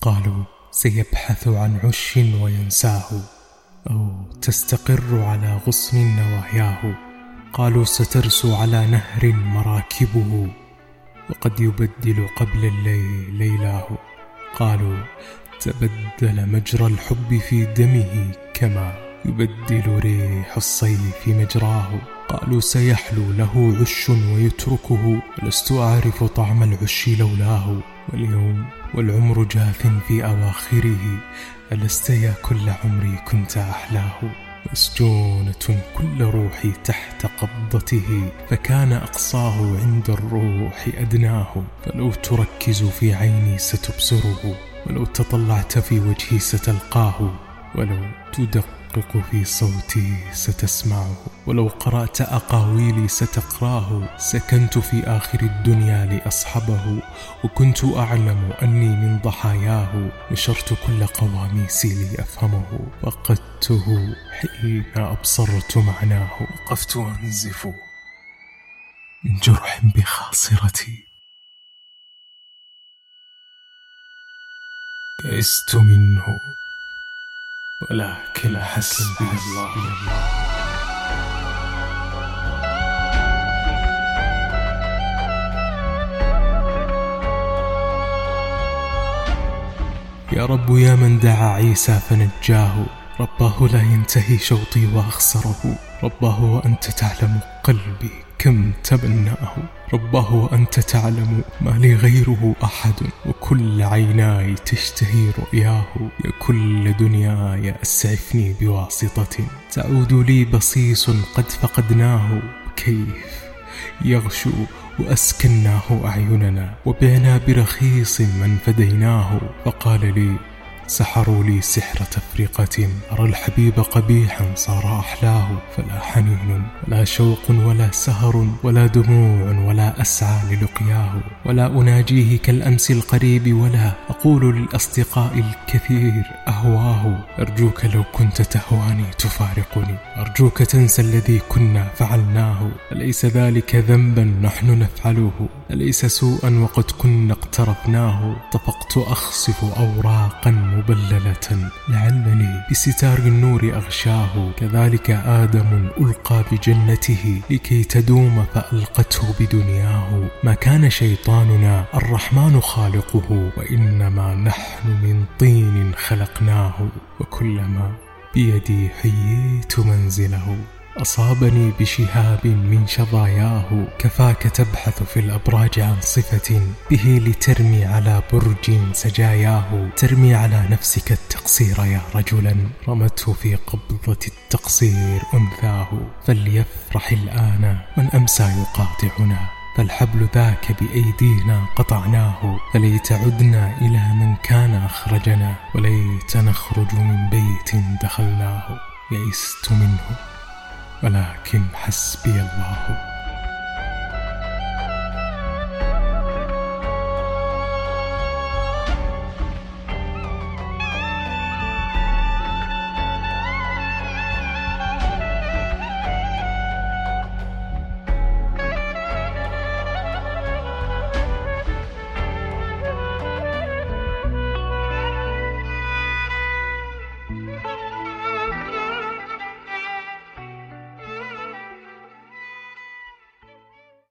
قالوا سيبحث عن عش وينساه أو تستقر على غصن نواياه قالوا سترسو على نهر مراكبه وقد يبدل قبل الليل ليلاه. قالوا تبدل مجرى الحب في دمه كما يبدل ريح الصيف مجراه. قالوا سيحلو له عش ويتركه. ولست أعرف طعم العش لولاه؟ واليوم والعمر جاث في أواخره. ألست يا كل عمري كنت أحلاه؟ مسجونة كل روحي تحت قبضته. فكان أقصاه عند الروح أدناه. فلو تركز في عيني ستبصره. ولو تطلعت في وجهي ستلقاه. ولو تدقق في صوتي ستسمعه ولو قرأت أقاويلي ستقراه. سكنت في آخر الدنيا لأصحبه وكنت أعلم أني من ضحاياه. نشرت كل قواميسي لأفهمه وقدته حين أبصرت معناه. وقفت أنزف من جرح بخاصرتي. يئست منه. ولكن حسبي الله. يا رب يا من دعا عيسى فنجاه رباه لا ينتهي شوطي وأخسره رباه وأنت تعلم قلبي. كم تبنأه رباه وأنت تعلم ما لي غيره أحد وكل عيناي تشتهي رؤياه يا كل دنياي أسعفني بواسطة تعود لي بصيص قد فقدناه كيف يغشو وأسكناه أعيننا وبعنا برخيص من فديناه فقال لي سحروا لي سحر تفرقة أرى الحبيب قبيحا صار أحلاه. فلا حنين ولا شوق ولا سهر ولا دموع ولا أسعى للقياه. ولا أناجيه كالأمس القريب ولا أقول للأصدقاء الكثير أهواه. أرجوك لو كنت تهواني تفارقني. أرجوك تنسى الذي كنا فعلناه. أليس ذلك ذنبا نحن نفعله؟ أليس سوءا وقد كنا اقترفناه طفقت أخصف أوراقا مبللة. لعلني بستار النور أغشاه. كذلك آدم ألقى بجنته لكي تدوم فألقته بدنياه. ما كان شيطاننا الرحمن خالقه وإنما نحن من طين خلقناه. وكلما بيدي حييت منزله. أصابني بشهاب من شظاياه كفاك تبحث في الأبراج عن صفة به لترمي على برج سجاياه. ترمي على نفسك التقصير يا رجلا. رمته في قبضة التقصير أنثاه. فليفرح الآن من أمسى يقاطعنا. فالحبل ذاك بأيدينا قطعناه. فليت عدنا إلى من كان أخرجنا. وليت نخرج من بيت دخلناه. يئست منه. ولكن حسبي الله.